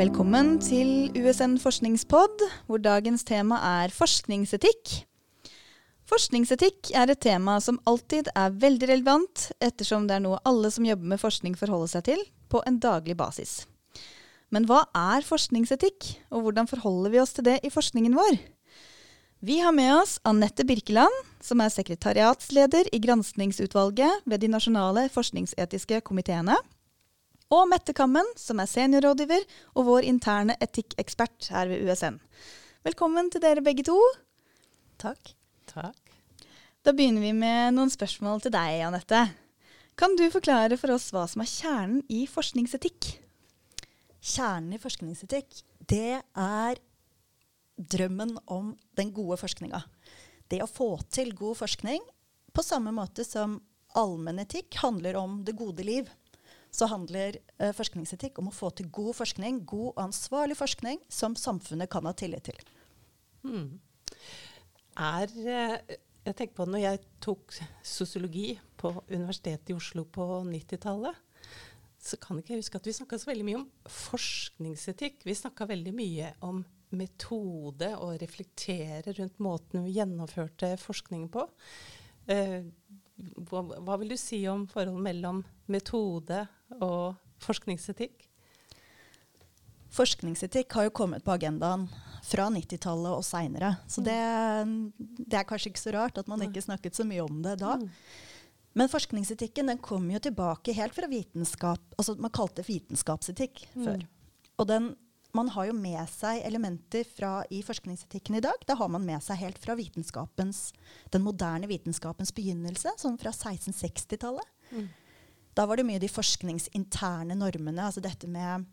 Velkommen til USN forskningspod, hvor dagens tema er forskningsetikk. Forskningsetikk er et tema som alltid er veldig relevant, ettersom det er noe alle som jobber med forskning forholder seg til på en daglig basis. Men hva er forskningsetikk, og hvordan forholder vi oss til det i forskningen vår? Vi har med oss Anette Birkeland, som er sekretariatsleder i granskningsutvalget ved de nasjonale forskningsetiske komiteene. Og Mette Kammen, som er seniorrådgiver og vår interne etikkekspert her ved USN. Velkommen til dere begge to. Takk. Takk. Da begynner vi med noen spørsmål til deg, Anette. Kan du forklare for oss hva som er kjernen i forskningsetikk? Kjernen i forskningsetikk, det er drømmen om den gode forskninga. Det å få til god forskning på samme måte som allmennetikk handler om det gode liv. Så handler eh, forskningsetikk om å få til god forskning, god og ansvarlig forskning, som samfunnet kan ha tillit til. Hmm. Er, eh, jeg tenker på Når jeg tok sosiologi på Universitetet i Oslo på 90-tallet, så kan ikke jeg huske at vi snakka så veldig mye om forskningsetikk. Vi snakka veldig mye om metode og reflektere rundt måten vi gjennomførte forskningen på. Eh, hva, hva, vil du si om forholdet mellom metode og forskningsetikk? Forskningsetikk har jo kommet på agendaen fra 90-tallet og seinere. Så det, det, er kanskje ikke så rart at man ikke snakket så mye om det da. Mm. Men forskningsetikken den kom jo tilbake helt fra vitenskap. altså Man kalte det vitenskapsetikk mm. før. Og den, man har jo med seg elementer fra, i forskningsetikken i dag. Det har man med seg helt fra vitenskapens, den moderne vitenskapens begynnelse, sånn fra 1660-tallet. Mm. Da var det mye de forskningsinterne normene. altså dette med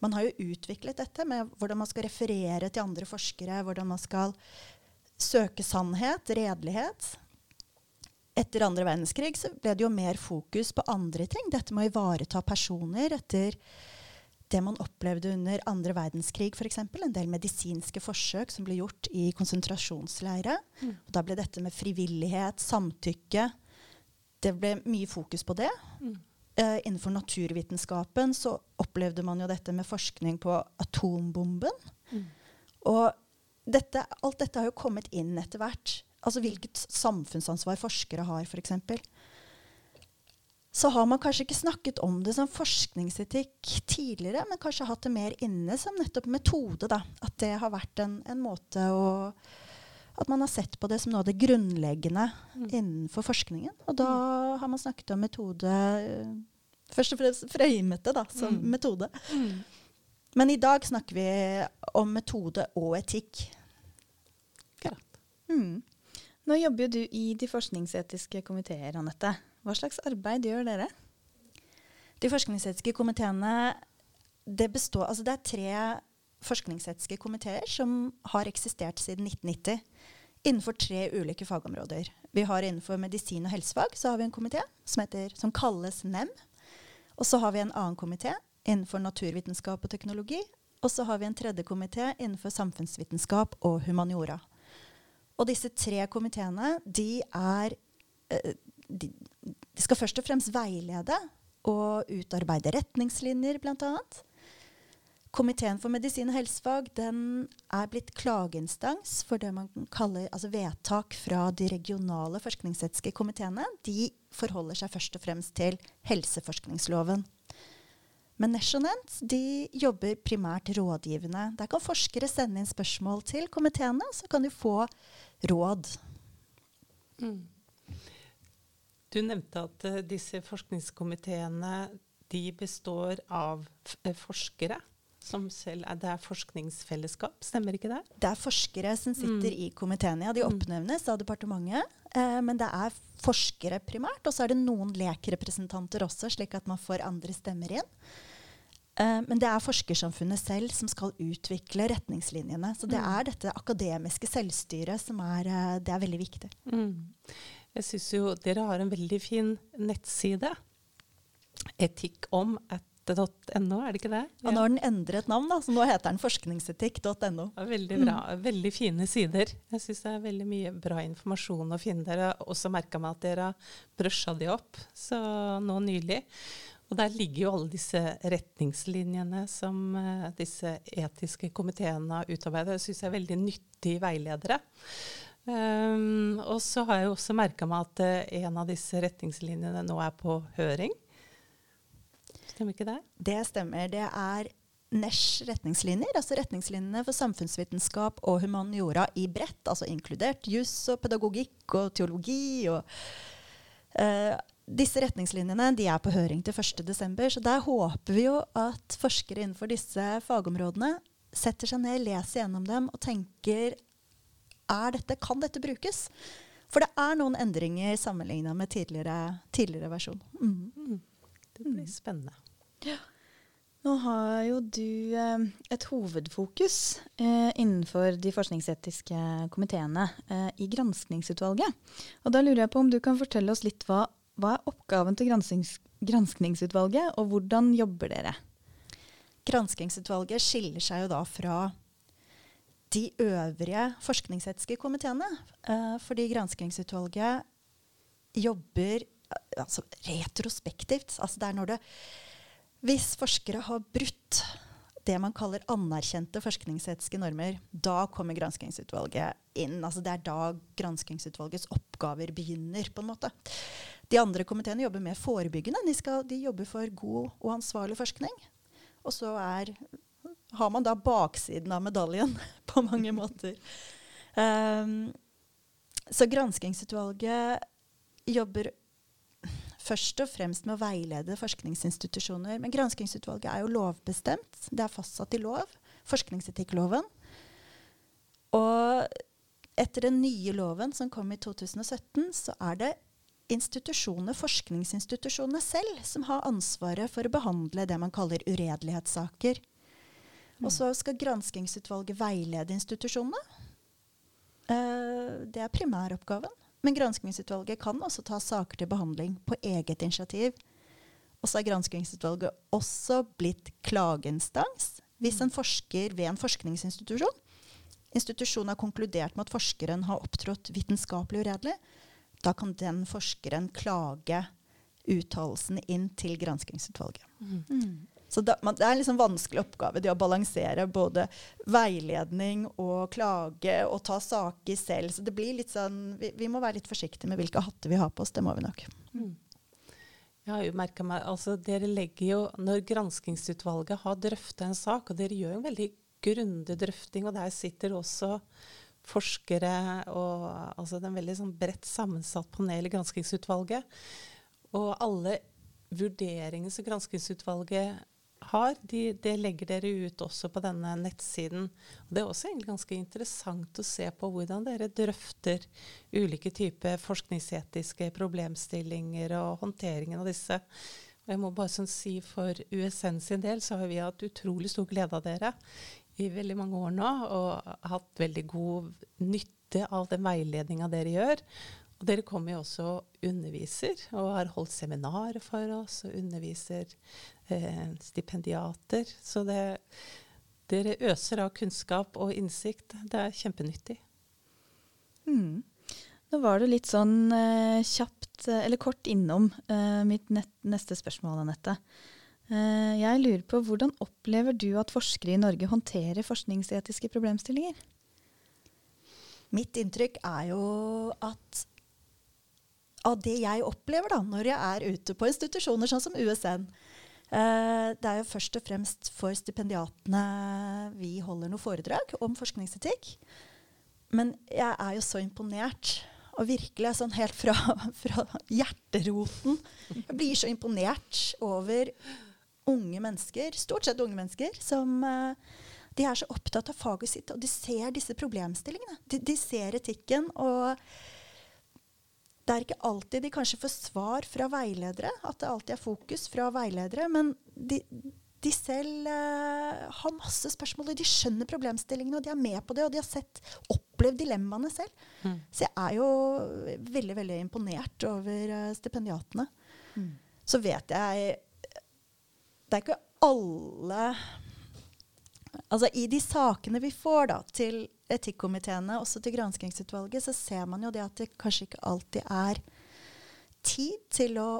Man har jo utviklet dette med hvordan man skal referere til andre forskere, hvordan man skal søke sannhet, redelighet. Etter andre verdenskrig så ble det jo mer fokus på andre ting. Dette med å ivareta personer etter det man opplevde under andre verdenskrig, f.eks. En del medisinske forsøk som ble gjort i konsentrasjonsleire. Mm. da ble dette med frivillighet, samtykke Det ble mye fokus på det. Mm. Uh, innenfor naturvitenskapen så opplevde man jo dette med forskning på atombomben. Mm. Og dette, alt dette har jo kommet inn etter hvert. Altså hvilket samfunnsansvar forskere har, f.eks. Så har man kanskje ikke snakket om det som forskningsetikk tidligere, men kanskje hatt det mer inne som nettopp metode. Da. At det har vært en, en måte å at man har sett på det som noe av det grunnleggende mm. innenfor forskningen. Og da mm. har man snakket om metode eh, Først og fremst frøymete da, som mm. metode. Mm. Men i dag snakker vi om metode og etikk. Mm. Nå jobber jo du i de forskningsetiske komiteer, Anette. Hva slags arbeid gjør dere? De forskningsetiske komiteene det består Altså det er tre forskningsetiske komiteer som har eksistert siden 1990 innenfor tre ulike fagområder. Vi har Innenfor medisin og helsefag så har vi en komité som, som, kalles NEM. Og så har vi en annen komité innenfor naturvitenskap og teknologi. Og så har vi en tredje komité innenfor samfunnsvitenskap og humaniora. Og disse tre komiteene de er eh, de, skal først og fremst veilede og utarbeide retningslinjer, bl.a. Komiteen for medisin og helsefag den er blitt klageinstans for det man kaller altså vedtak fra de regionale forskningsetiske komiteene. De forholder seg først og fremst til helseforskningsloven. Men Nesjonent jobber primært rådgivende. Der kan forskere sende inn spørsmål til komiteene, så kan de få råd. Mm. Du nevnte at uh, disse forskningskomiteene de består av uh, forskere som selv er, Det er forskningsfellesskap, stemmer ikke det? Det er forskere som sitter mm. i komiteene. Ja, de mm. oppnevnes av departementet. Eh, men det er forskere primært. Og så er det noen lekrepresentanter også, slik at man får andre stemmer inn. Eh, men det er forskersamfunnet selv som skal utvikle retningslinjene. Så det mm. er dette akademiske selvstyret som er, eh, det er veldig viktig. Mm. Jeg syns jo dere har en veldig fin nettside. Etikk om at forskningsetikk.no, er det ikke det? Ja. Nå har den endret navn, da, så nå heter den forskningsetikk.no. Veldig bra. Mm. Veldig fine sider. Jeg syns det er veldig mye bra informasjon å finne. Dere har også merka meg at dere har brusha de opp så nå nylig. Og der ligger jo alle disse retningslinjene som uh, disse etiske komiteene har utarbeidet. Det syns jeg er veldig nyttige veiledere. Um, og så har jeg også merka meg at uh, en av disse retningslinjene nå er på høring. Stemmer ikke det? Det stemmer. Det er NESH retningslinjer, altså retningslinjene for samfunnsvitenskap og humaniora i bredt, altså inkludert juss og pedagogikk og teologi. og uh, disse retningslinjene de er på høring til 1.12., så der håper vi jo at forskere innenfor disse fagområdene setter seg ned, leser gjennom dem og tenker dette, kan dette brukes? For det er noen endringer sammenligna med tidligere, tidligere versjon. Mm. Mm. Det blir spennende. Ja. Nå har jo du eh, et hovedfokus eh, innenfor de forskningsetiske komiteene eh, i granskningsutvalget. Og da lurer jeg på om du kan fortelle oss litt hva, hva er oppgaven til gransknings, granskningsutvalget, og hvordan jobber dere? Granskingsutvalget skiller seg jo da fra de øvrige forskningsetiske komiteene. Eh, fordi granskingsutvalget jobber eh, altså, retrospektivt. Altså det er når det hvis forskere har brutt det man kaller anerkjente forskningsetiske normer, da kommer granskingsutvalget inn. Altså det er da granskingsutvalgets oppgaver begynner. på en måte. De andre komiteene jobber mer forebyggende. De, skal, de jobber for god og ansvarlig forskning. Og så er, har man da baksiden av medaljen på mange måter. Um, så granskingsutvalget jobber først og fremst med å veilede forskningsinstitusjoner. Men granskingsutvalget er jo lovbestemt. Det er fastsatt i lov. Forskningsetikkloven. Og etter den nye loven som kom i 2017, så er det institusjonene, forskningsinstitusjonene selv som har ansvaret for å behandle det man kaller uredelighetssaker. Mm. Og så skal granskingsutvalget veilede institusjonene. Uh, det er primæroppgaven. Men granskingsutvalget kan også ta saker til behandling på eget initiativ. Og så er granskingsutvalget også blitt klageinstans hvis en forsker ved en forskningsinstitusjon institusjonen har konkludert med at forskeren har opptrådt vitenskapelig uredelig, da kan den forskeren klage uttalelsen inn til granskingsutvalget. Mm. Mm. Så Det er en liksom vanskelig oppgave det å balansere både veiledning og klage og ta saker selv. Så det blir litt sånn, vi, vi må være litt forsiktige med hvilke hatter vi har på oss. Det må vi nok. Mm. Jeg har jo merka meg, altså Dere legger jo, Når granskingsutvalget har drøfta en sak, og dere gjør en veldig grundig drøfting, og der sitter også forskere og altså det er en veldig sånn bredt sammensatt panel i granskingsutvalget. Og alle vurderingene som granskingsutvalget har, de, det legger dere ut også på denne nettsiden. Og det er også egentlig ganske interessant å se på hvordan dere drøfter ulike typer forskningsetiske problemstillinger og håndteringen av disse. Og jeg må bare sånn si For USN sin del så har vi hatt utrolig stor glede av dere i veldig mange år nå, og hatt veldig god nytte av den veiledninga dere gjør. Og dere kommer jo også og underviser, og har holdt seminarer for oss og underviser eh, stipendiater. Så det, dere øser av kunnskap og innsikt. Det er kjempenyttig. Mm. Nå var du litt sånn eh, kjapt, eh, eller kort innom eh, mitt nett, neste spørsmål, Anette. Eh, jeg lurer på hvordan opplever du at forskere i Norge håndterer forskningsetiske problemstillinger? Mitt inntrykk er jo at av det jeg opplever da, når jeg er ute på institusjoner sånn som USN. Uh, det er jo først og fremst for stipendiatene vi holder noe foredrag om forskningsetikk. Men jeg er jo så imponert, og virkelig sånn helt fra, fra hjerteroten Jeg blir så imponert over unge mennesker, stort sett unge mennesker, som uh, de er så opptatt av faget sitt, og de ser disse problemstillingene. De, de ser etikken. og det er ikke alltid de kanskje får svar fra veiledere, at det alltid er fokus fra veiledere. Men de, de selv uh, har masse spørsmål, og de skjønner problemstillingene, og de er med på det, og de har sett, opplevd dilemmaene selv. Mm. Så jeg er jo veldig, veldig imponert over uh, stipendiatene. Mm. Så vet jeg Det er ikke alle Altså i de sakene vi får da, til etikkomiteene, også til granskingsutvalget, så ser man jo det at det kanskje ikke alltid er tid til å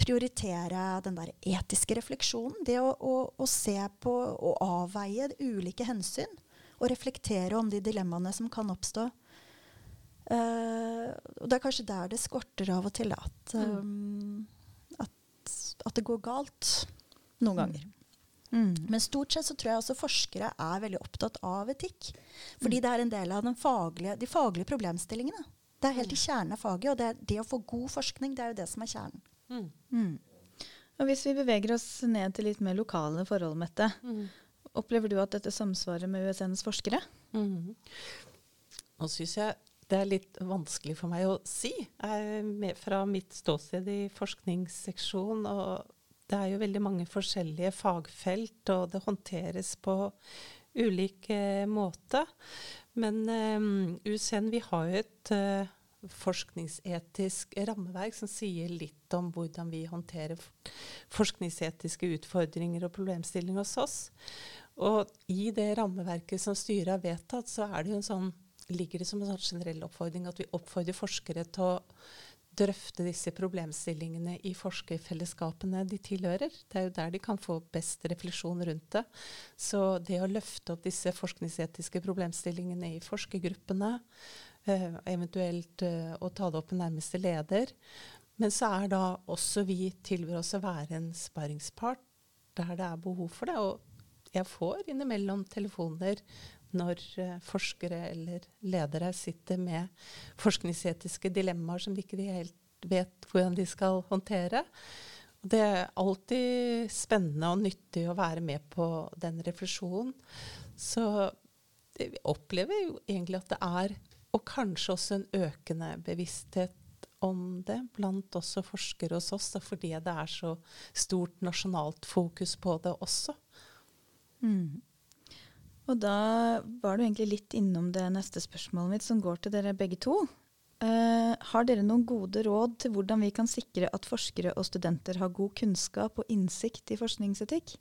prioritere den der etiske refleksjonen. Det å, å, å se på og avveie ulike hensyn. Og reflektere om de dilemmaene som kan oppstå. Uh, og det er kanskje der det skorter av og til. At, um, at, at det går galt noen mm. ganger. Mm. Men stort sett så tror jeg også forskere er veldig opptatt av etikk. Fordi mm. det er en del av faglige, de faglige problemstillingene. Det er helt i kjernen av faget. Og det, det, å få god forskning, det er jo det som er kjernen. Mm. Mm. Og Hvis vi beveger oss ned til litt mer lokale forhold, Mette. Mm. Opplever du at dette samsvarer med USNs forskere? Mm. Nå syns jeg det er litt vanskelig for meg å si Jeg med, fra mitt ståsted i forskningsseksjon. og Det er jo veldig mange forskjellige fagfelt, og det håndteres på ulike måter. Men um, eh, USN vi har jo et uh, forskningsetisk rammeverk som sier litt om hvordan vi håndterer forskningsetiske utfordringer og problemstillinger hos oss. Og i det rammeverket som styret har vedtatt, så det sånn, ligger det som en sånn generell oppfordring at vi oppfordrer forskere til å drøfte disse problemstillingene i forskerfellesskapene de tilhører. Det er jo der de kan få best refleksjon rundt det. Så det å løfte opp disse forskningsetiske problemstillingene i forskergruppene, eh, eventuelt eh, å ta det opp med nærmeste leder. Men så er da også vi tilbyr oss å være en sparringspart der det er behov for det. Og jeg får innimellom telefoner når uh, forskere eller ledere sitter med forskningsetiske dilemmaer som de ikke helt vet hvordan de skal håndtere. Det er alltid spennende og nyttig å være med på den refleksjonen. Så vi opplever jo egentlig at det er, og kanskje også en økende bevissthet om det blant også forskere hos oss, fordi det er så stort nasjonalt fokus på det også. Mm. Og da var du egentlig litt innom det neste spørsmålet mitt, som går til dere begge to. Uh, har dere noen gode råd til hvordan vi kan sikre at forskere og studenter har god kunnskap og innsikt i forskningsetikk?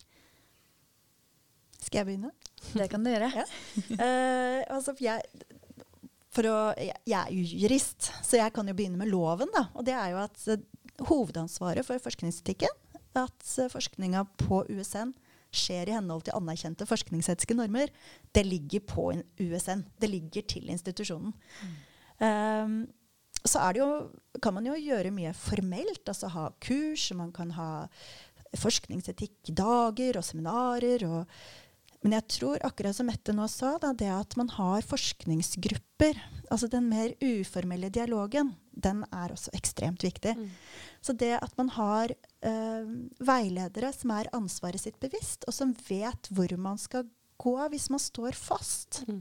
Skal jeg begynne? Det kan dere. ja. uh, altså, jeg, å, jeg, jeg, er jo jurist, så jeg kan jo begynne med loven. Da. Og det er jo at uh, hovedansvaret for forskningsetikken, at forskninga på USN skjer i henhold til anerkjente forskningsetiske normer, det ligger på USN. Det ligger til institusjonen. Mm. Um, så jo, kan man jo gjøre mye formelt, altså ha kurs, man kan ha forskningsetikkdager og seminarer. Og, men jeg tror, akkurat som Mette nå sa, da, det at man har forskningsgrupper, altså den mer uformelle dialogen, den er også ekstremt viktig. Mm. Så det at man har veiledere som er ansvaret sitt bevisst, og som vet hvor man skal gå hvis man står fast. Mm.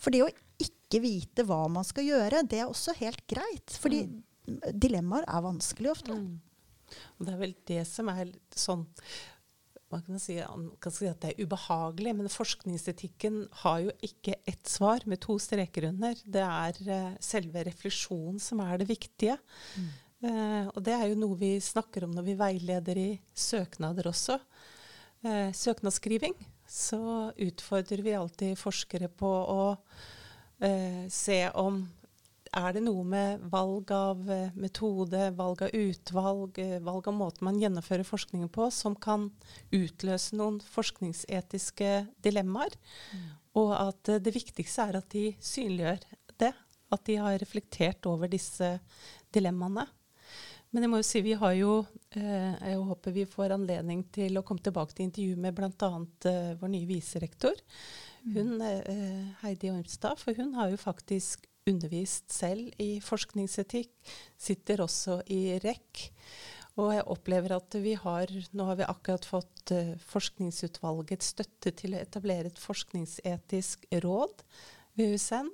For det å ikke vite hva man skal gjøre, det er også helt greit. Fordi mm. dilemmaer er vanskelig ofte. Mm. Og det er vel det som er sånn man kan, si, man kan si at det er ubehagelig, men forskningsetikken har jo ikke ett svar med to streker under. Det er uh, selve refleksjonen som er det viktige. Mm. Uh, og det er jo noe vi snakker om når vi veileder i søknader også. Uh, søknadsskriving. Så utfordrer vi alltid forskere på å uh, se om er det noe med valg av metode, valg av utvalg, valg av måten man gjennomfører forskningen på, som kan utløse noen forskningsetiske dilemmaer. Mm. Og at det viktigste er at de synliggjør det. At de har reflektert over disse dilemmaene. Men jeg må jo si vi har jo eh, Jeg håper vi får anledning til å komme tilbake til intervju med bl.a. Eh, vår nye viserektor. Mm. Hun, eh, Heidi Ormstad, for hun har jo faktisk undervist selv i forskningsetikk. Sitter også i REC. Og jeg opplever at vi har Nå har vi akkurat fått Forskningsutvalgets støtte til å etablere et forskningsetisk råd ved USN.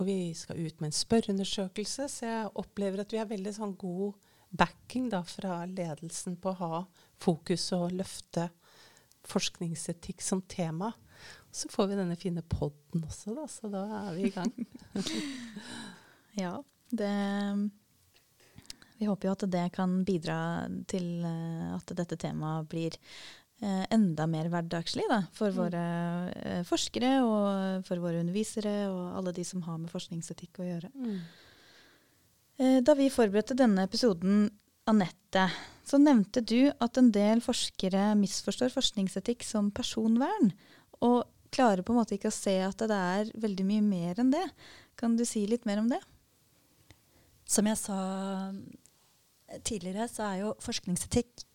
Og vi skal ut med en spørreundersøkelse, så jeg opplever at vi har veldig sånn god backing da, fra ledelsen på å ha fokus og løfte forskningsetikk som tema. Så får vi denne fine poden også, da, så da er vi i gang. ja, det Vi håper jo at det kan bidra til eh, at dette temaet blir eh, enda mer hverdagslig da, for mm. våre eh, forskere og for våre undervisere og alle de som har med forskningsetikk å gjøre. Mm. Eh, da vi forberedte denne episoden, Anette, så nevnte du at en del forskere misforstår forskningsetikk som personvern, og klarer på en måte ikke å se at det er veldig mye mer enn det. Kan du si litt mer om det? Som jeg sa tidligere, så er jo forskningsetikk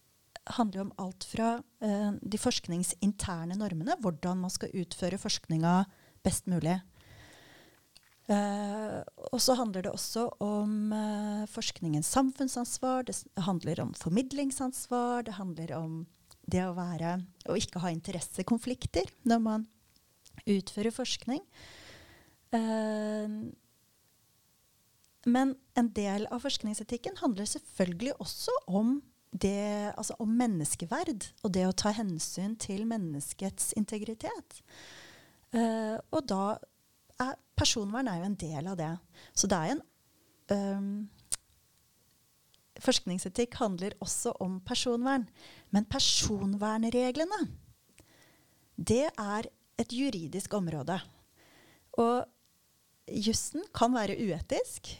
handler om alt fra uh, de forskningsinterne normene, hvordan man skal utføre forskninga best mulig. Uh, og så handler det også om uh, forskningens samfunnsansvar, det handler om formidlingsansvar, det handler om det å være å ikke ha interessekonflikter når man utfører forskning. Uh, men en del av forskningsetikken handler selvfølgelig også om, det, altså om menneskeverd og det å ta hensyn til menneskets integritet. Og da er personvern er jo en del av det. Så det er en um, Forskningsetikk handler også om personvern. Men personvernreglene, det er et juridisk område. Og jussen kan være uetisk.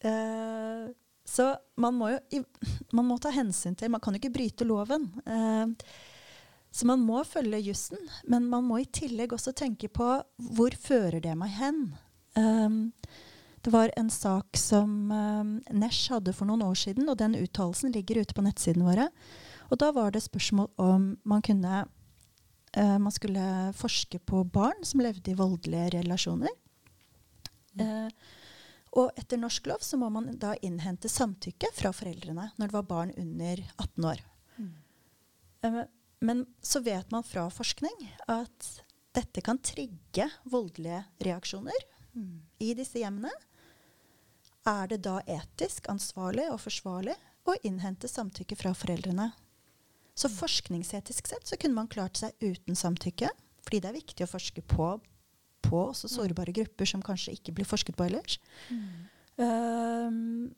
Uh, så man må jo man må ta hensyn til Man kan jo ikke bryte loven. Uh, så man må følge jussen, men man må i tillegg også tenke på hvor fører det meg hen? Um, det var en sak som um, Nesh hadde for noen år siden, og den uttalelsen ligger ute på nettsidene våre. Og da var det spørsmål om man kunne uh, Man skulle forske på barn som levde i voldelige relasjoner. Mm. Uh, og etter norsk lov så må man da innhente samtykke fra foreldrene når det var barn under 18 år. Mm. Uh, men så vet man fra forskning at dette kan trigge voldelige reaksjoner mm. i disse hjemmene. Er det da etisk ansvarlig og forsvarlig å innhente samtykke fra foreldrene? Så forskningsetisk sett så kunne man klart seg uten samtykke, fordi det er viktig å forske på på sårbare grupper som kanskje ikke blir forsket på ellers. Mm. Um,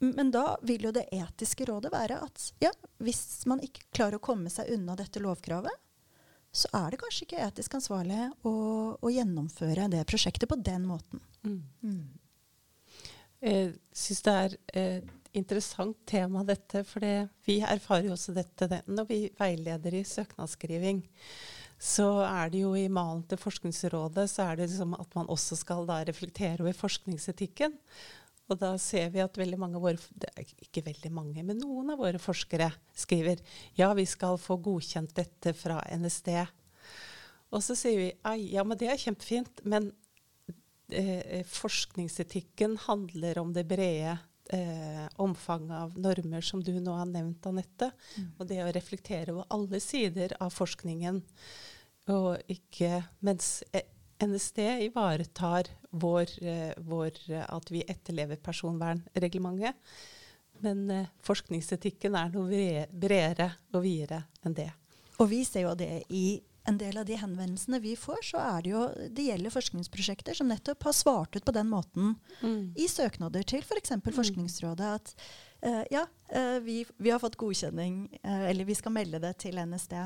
men da vil jo det etiske rådet være at ja, hvis man ikke klarer å komme seg unna dette lovkravet, så er det kanskje ikke etisk ansvarlig å, å gjennomføre det prosjektet på den måten. Mm. Mm. Jeg syns det er et interessant tema, dette. For vi erfarer jo også dette det, når vi veileder i søknadsskriving så er det jo i malen til Forskningsrådet så er det liksom at man også skal da reflektere over forskningsetikken. Og da ser vi at veldig mange av våre ikke veldig mange, men noen av våre forskere skriver ja, vi skal få godkjent dette fra NSD. Og så sier vi ja, men det er kjempefint, men eh, forskningsetikken handler om det brede eh, omfanget av normer som du nå har nevnt, Anette. Mm. Og det å reflektere over alle sider av forskningen. Og ikke Mens eh, NSD ivaretar vår, eh, vår, eh, at vi etterlever personvernreglementet. Men eh, forskningsetikken er noe bredere og videre enn det. Og vi ser jo det i en del av de henvendelsene vi får, så er det jo det gjelder forskningsprosjekter som nettopp har svart ut på den måten mm. i søknader til f.eks. For mm. Forskningsrådet at uh, ja, uh, vi, vi, har fått godkjenning, uh, eller vi skal melde det til NSD.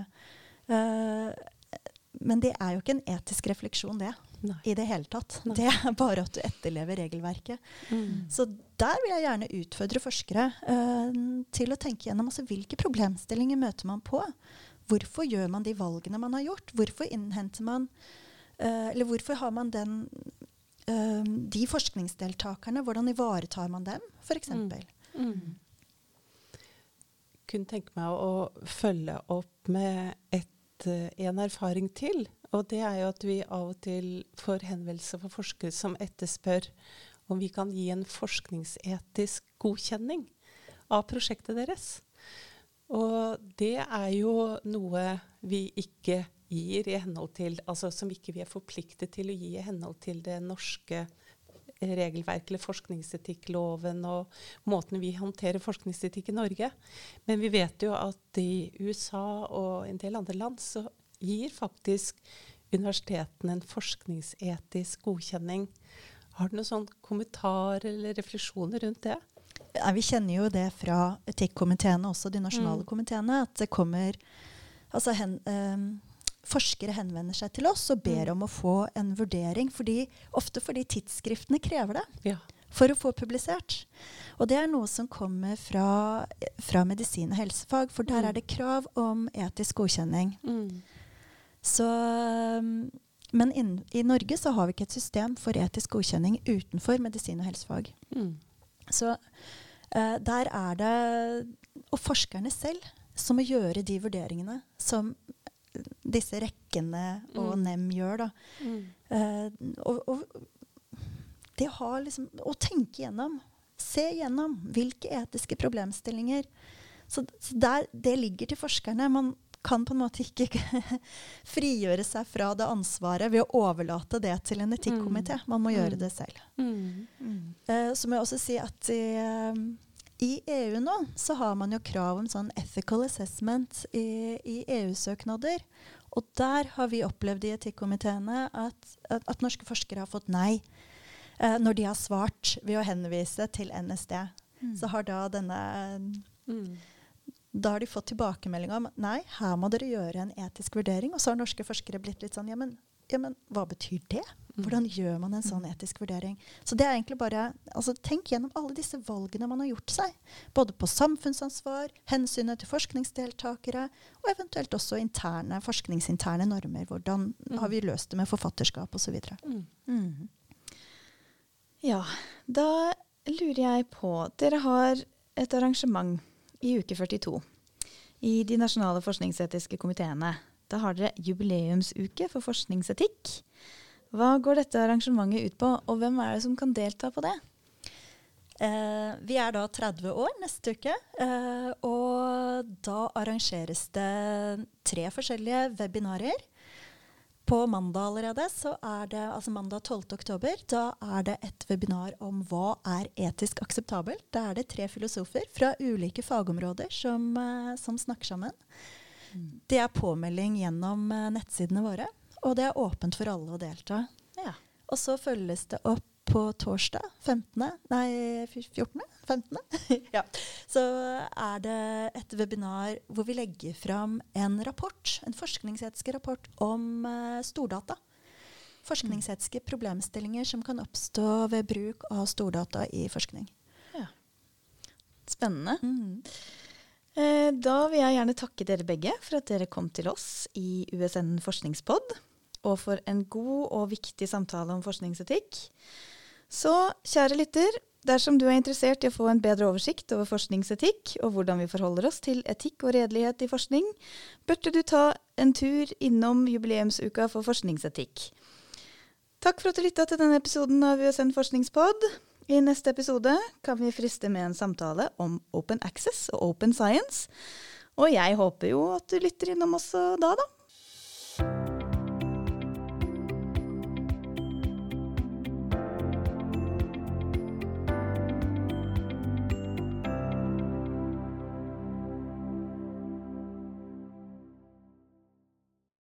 Men det er jo ikke en etisk refleksjon, det. Nei. I det hele tatt. Nei. Det er bare at du etterlever regelverket. Mm. Så der vil jeg gjerne utfordre forskere til å tenke gjennom altså, hvilke problemstillinger møter man på. Hvorfor gjør man de valgene man har gjort? Hvorfor innhenter man uh, Eller hvorfor har man den uh, De forskningsdeltakerne, hvordan ivaretar man dem, f.eks.? Mm. Mm. Kunne tenke meg å følge opp med et, uh, en erfaring til. Og det er jo at vi av og til får henvendelser fra forskere som etterspør om vi kan gi en forskningsetisk godkjenning av prosjektet deres. Og det er jo noe vi ikke gir i henhold til Altså som ikke vi er forpliktet til å gi i henhold til det norske regelverket eller forskningsetikkloven og måten vi håndterer forskningsetikk i Norge. Men vi vet jo at i USA og en del andre land så gir faktisk universitetene en forskningsetisk godkjenning. Har du noen sånn kommentar eller refleksjoner rundt det? Ja, vi kjenner jo det fra etikkomiteene, også de nasjonale mm. komiteene, at det kommer altså hen, um, Forskere henvender seg til oss og ber mm. om å få en vurdering, fordi, ofte fordi tidsskriftene krever det. Ja. for å få publisert. Og det er noe som kommer fra, fra medisin og helsefag, for der Mm. er det krav om etisk godkjenning. Mm. Så, um, men in, i Norge så har vi ikke et system for etisk godkjenning utenfor medisin og helsefag. Mm. Så uh, der er det Og forskerne selv som må gjøre de vurderingene som disse rekkene og Mm. NEM gjør. da. Mm. Eh, og, og det har liksom Å tenke gjennom. Se gjennom hvilke etiske problemstillinger. Så, så der, det ligger til forskerne. Man kan på en måte ikke frigjøre seg fra det ansvaret ved å overlate det til en etikkomité. Man må gjøre Mm. det selv. Mm. Eh, så må jeg også si at i, eh, i EU nå så har man jo krav om sånn ethical assessment i, i EU-søknader. Og der har vi opplevd i etikkomiteene at, at, at norske forskere har fått nei eh, når de har svart ved å henvise til NSD. Så har da denne Mm. da har de fått tilbakemelding om nei, her må dere gjøre en etisk vurdering. Og så har norske forskere blitt litt sånn ja, men, ja, men hva betyr det? Hvordan gjør man en sånn etisk vurdering? Så det er egentlig bare altså, Tenk gjennom alle disse valgene man har gjort seg. Både på samfunnsansvar, hensynet til forskningsdeltakere, og eventuelt også interne, forskningsinterne normer. Hvordan har vi løst det med forfatterskap osv. Mm. Mm. Ja, da lurer jeg på Dere har et arrangement i uke 42 i de nasjonale forskningsetiske komiteene. Da har dere jubileumsuke for forskningsetikk. Hva går dette arrangementet ut på, og hvem er det som kan delta på det? Eh, vi er da 30 år neste uke, eh, og da arrangeres det tre forskjellige webinarer. På mandag allerede, så er det, altså mandag 12. oktober, da er det et webinar om hva er etisk akseptabelt. Da er det tre filosofer fra ulike fagområder som, eh, som snakker sammen. Det er påmelding gjennom eh, nettsidene våre, og det er åpent for alle å delta. Ja. Og så følges det opp på torsdag 15. Nei, 14. 15. ja. Så er det et webinar hvor vi legger fram en rapport, en forskningsetisk rapport om uh, stordata. Forskningsetiske problemstillinger som kan oppstå ved bruk av stordata i forskning. Spennende. Mm. Eh, Da vil jeg gjerne takke dere begge for at dere kom til oss i USN forskningspod, og for en god og viktig samtale om forskningsetikk. Så kjære lytter, dersom du er interessert i å få en bedre oversikt over forskningsetikk, og hvordan vi forholder oss til etikk og redelighet i forskning, burde du ta en tur innom jubileumsuka for forskningsetikk. Takk for at du lytta til denne episoden av USN forskningspod. I neste episode kan vi friste med en samtale om open access og open science. Og jeg håper jo at du lytter innom også da, da.